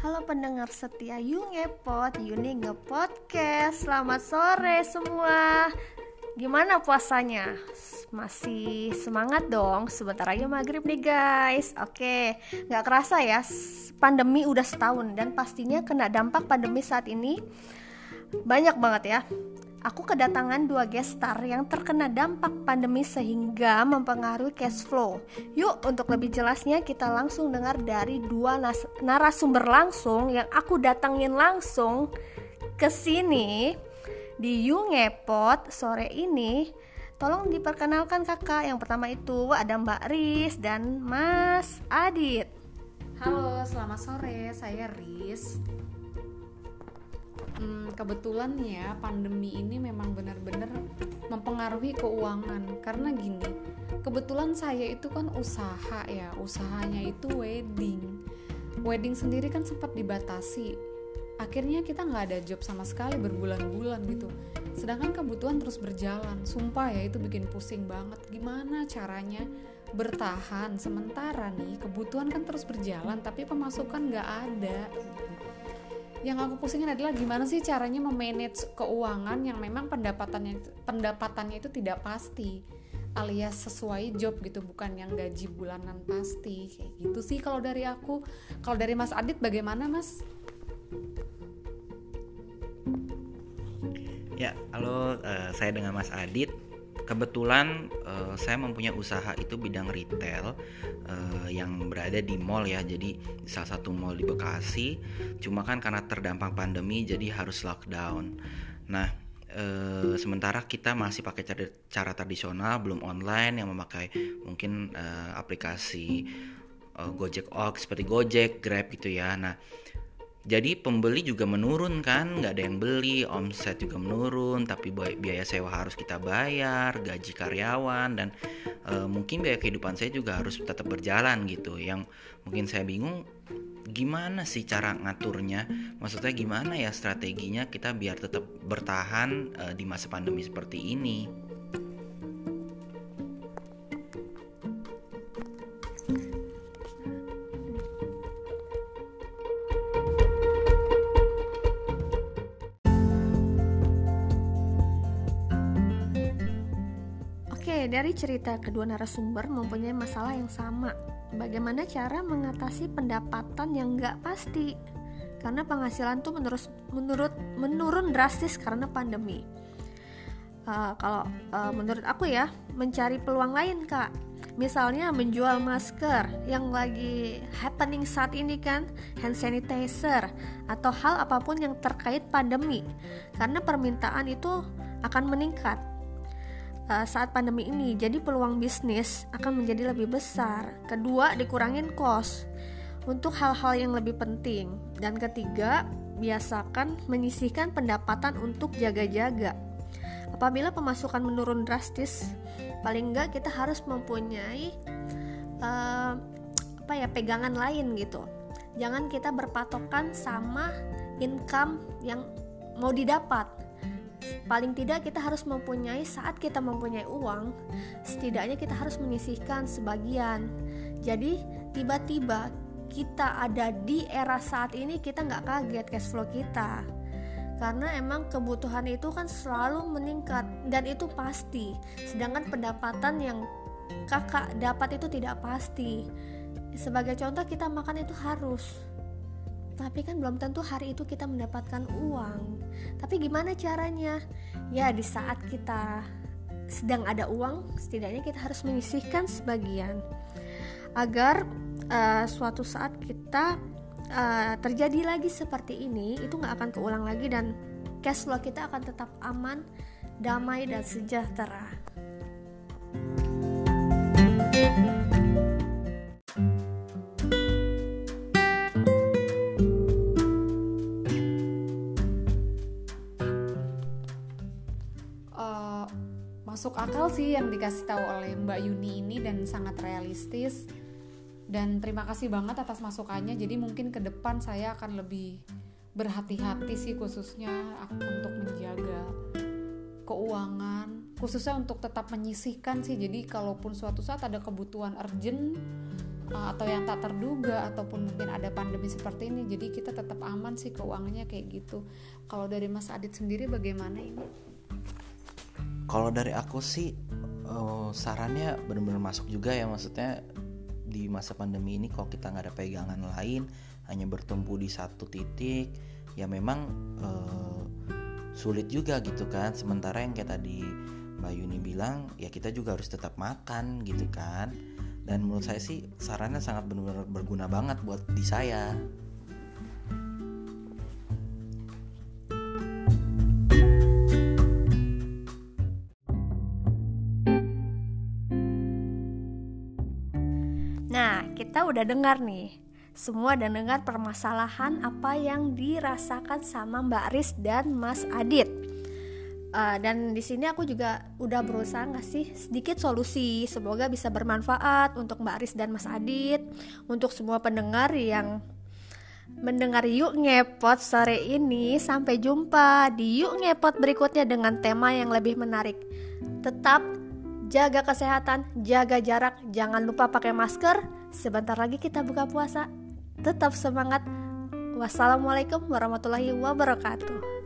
Halo pendengar setia Yungepot, Yuni Ngepodcast. Selamat sore semua. Gimana puasanya? Masih semangat dong, sebentar lagi maghrib nih guys. Oke, gak kerasa ya, pandemi udah setahun Dan pastinya kena dampak pandemi saat ini Banyak banget ya Aku kedatangan dua gestar yang terkena dampak pandemi sehingga mempengaruhi cash flow. Yuk, untuk lebih jelasnya kita langsung dengar dari dua narasumber langsung yang aku datangin langsung ke sini di Yungepot sore ini. Tolong diperkenalkan kakak. Yang pertama itu ada Mbak Riz dan Mas Adit. Halo, selamat sore. Saya Riz hmm, kebetulan ya pandemi ini memang benar-benar mempengaruhi keuangan. Karena gini kebetulan saya itu kan usaha ya usahanya itu wedding. Wedding sendiri kan sempat dibatasi. Akhirnya kita nggak ada job sama sekali berbulan-bulan gitu. Sedangkan kebutuhan terus berjalan. Sumpah ya itu bikin pusing banget. Gimana caranya bertahan? Sementara nih kebutuhan kan terus berjalan tapi pemasukan nggak ada yang aku pusingin adalah gimana sih caranya memanage keuangan yang memang pendapatannya pendapatannya itu tidak pasti alias sesuai job gitu bukan yang gaji bulanan pasti kayak gitu sih kalau dari aku kalau dari Mas Adit bagaimana Mas? Ya halo uh, saya dengan Mas Adit kebetulan uh, saya mempunyai usaha itu bidang retail uh, yang berada di mall ya. Jadi salah satu mall di Bekasi. Cuma kan karena terdampak pandemi jadi harus lockdown. Nah uh, sementara kita masih pakai cara, cara tradisional belum online yang memakai mungkin uh, aplikasi uh, Gojek Ox seperti Gojek Grab gitu ya. Nah jadi pembeli juga menurun kan nggak ada yang beli omset juga menurun tapi biaya sewa harus kita bayar gaji karyawan dan e, mungkin biaya kehidupan saya juga harus tetap berjalan gitu. Yang mungkin saya bingung gimana sih cara ngaturnya? Maksudnya gimana ya strateginya kita biar tetap bertahan e, di masa pandemi seperti ini dari cerita kedua narasumber mempunyai masalah yang sama. Bagaimana cara mengatasi pendapatan yang nggak pasti? Karena penghasilan tuh menurut menurut menurun drastis karena pandemi. Uh, kalau uh, menurut aku ya mencari peluang lain kak misalnya menjual masker yang lagi happening saat ini kan hand sanitizer atau hal apa pun yang terkait pandemi karena permintaan itu akan meningkat uh, saat pandemi ini. Jadi peluang bisnis akan menjadi lebih besar. Kedua, dikurangin kos untuk hal-hal yang lebih penting. Dan ketiga, biasakan menyisihkan pendapatan untuk jaga-jaga. Apabila pemasukan menurun drastis, paling enggak kita harus mempunyai uh, apa ya pegangan lain gitu. Jangan kita berpatokan sama income yang mau didapat paling tidak kita harus mempunyai saat kita mempunyai uang setidaknya kita harus menyisihkan sebagian. Jadi tiba-tiba kita ada di era saat ini kita nggak kaget cash flow kita. Karena emang kebutuhan itu kan selalu meningkat dan itu pasti. Sedangkan pendapatan yang kakak dapat itu tidak pasti. Sebagai contoh kita makan itu harus tapi kan belum tentu hari itu kita mendapatkan uang. Tapi gimana caranya? Ya, di saat kita sedang ada uang, setidaknya kita harus menyisihkan sebagian agar uh, suatu saat kita uh, terjadi lagi seperti ini, itu nggak akan keulang lagi dan cash flow kita akan tetap aman, damai dan sejahtera. Masuk akal sih yang dikasih tahu oleh Mbak Yuni ini dan sangat realistis. Dan terima kasih banget atas masukannya. Jadi mungkin ke depan saya akan lebih berhati-hati sih khususnya untuk menjaga keuangan khususnya untuk tetap menyisihkan sih. Jadi kalaupun suatu saat ada kebutuhan urgent uh, atau yang tak terduga ataupun mungkin ada pandemi seperti ini jadi kita tetap aman sih keuangannya kayak gitu. Kalau dari Mas Adit sendiri bagaimana ini kalau dari aku sih uh, sarannya benar-benar masuk juga ya maksudnya di masa pandemi ini kalau kita nggak ada pegangan lain hanya bertumpu di satu titik ya memang uh, sulit juga gitu kan. Sementara yang kayak tadi Mbak Yuni bilang ya kita juga harus tetap makan gitu kan. Dan menurut saya sih sarannya sangat benar-benar berguna banget buat di saya kita udah dengar nih semua dan dengar permasalahan apa yang dirasakan sama Mbak Riz dan Mas Adit. Uh, dan di sini aku juga udah berusaha ngasih sedikit solusi. Semoga bisa bermanfaat untuk Mbak Riz dan Mas Adit, untuk semua pendengar yang mendengar Yuk Ngepot sore ini. Sampai jumpa di Yuk Ngepot berikutnya dengan tema yang lebih menarik. Tetap jaga kesehatan, jaga jarak, jangan lupa pakai masker. Sebentar lagi kita buka puasa tetap semangat. Wassalamualaikum warahmatullahi wabarakatuh.